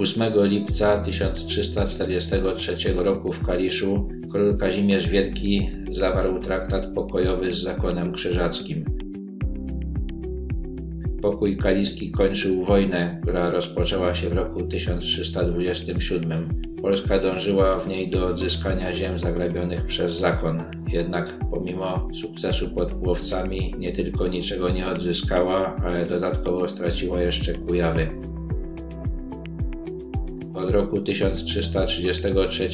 8 lipca 1343 roku w Kaliszu król Kazimierz Wielki zawarł traktat pokojowy z zakonem krzyżackim. Pokój kaliski kończył wojnę, która rozpoczęła się w roku 1327. Polska dążyła w niej do odzyskania ziem zagrabionych przez zakon, jednak pomimo sukcesu pod Płowcami nie tylko niczego nie odzyskała, ale dodatkowo straciła jeszcze Kujawy. Od roku 1333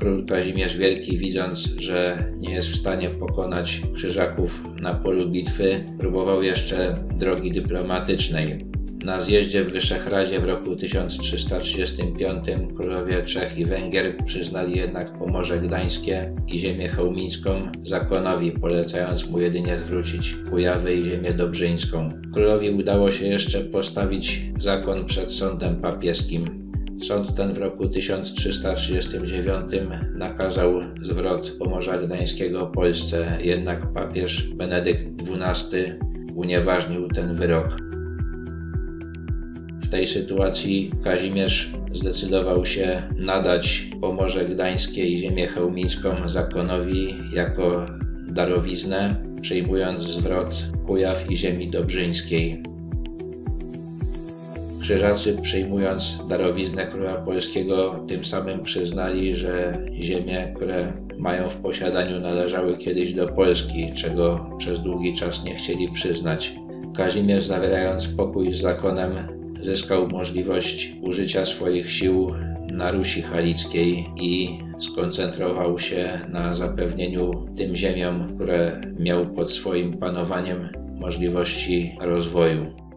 król Kazimierz Wielki, widząc, że nie jest w stanie pokonać krzyżaków na polu bitwy, próbował jeszcze drogi dyplomatycznej. Na zjeździe w Wyszehradzie w roku 1335 królowie Czech i Węgier przyznali jednak Pomorze Gdańskie i ziemię chełmińską zakonowi, polecając mu jedynie zwrócić Kujawy i ziemię dobrzyńską. Królowi udało się jeszcze postawić zakon przed sądem papieskim. Sąd ten w roku 1339 nakazał zwrot Pomorza Gdańskiego Polsce, jednak papież Benedykt XII unieważnił ten wyrok. W tej sytuacji Kazimierz zdecydował się nadać Pomorze Gdańskie i ziemię chełmicką zakonowi jako darowiznę, przyjmując zwrot Kujaw i ziemi dobrzyńskiej. Krzyżacy przyjmując darowiznę króla polskiego tym samym przyznali, że ziemie, które mają w posiadaniu należały kiedyś do Polski, czego przez długi czas nie chcieli przyznać. Kazimierz zawierając pokój z zakonem zyskał możliwość użycia swoich sił na Rusi Halickiej i skoncentrował się na zapewnieniu tym ziemiom, które miał pod swoim panowaniem możliwości rozwoju.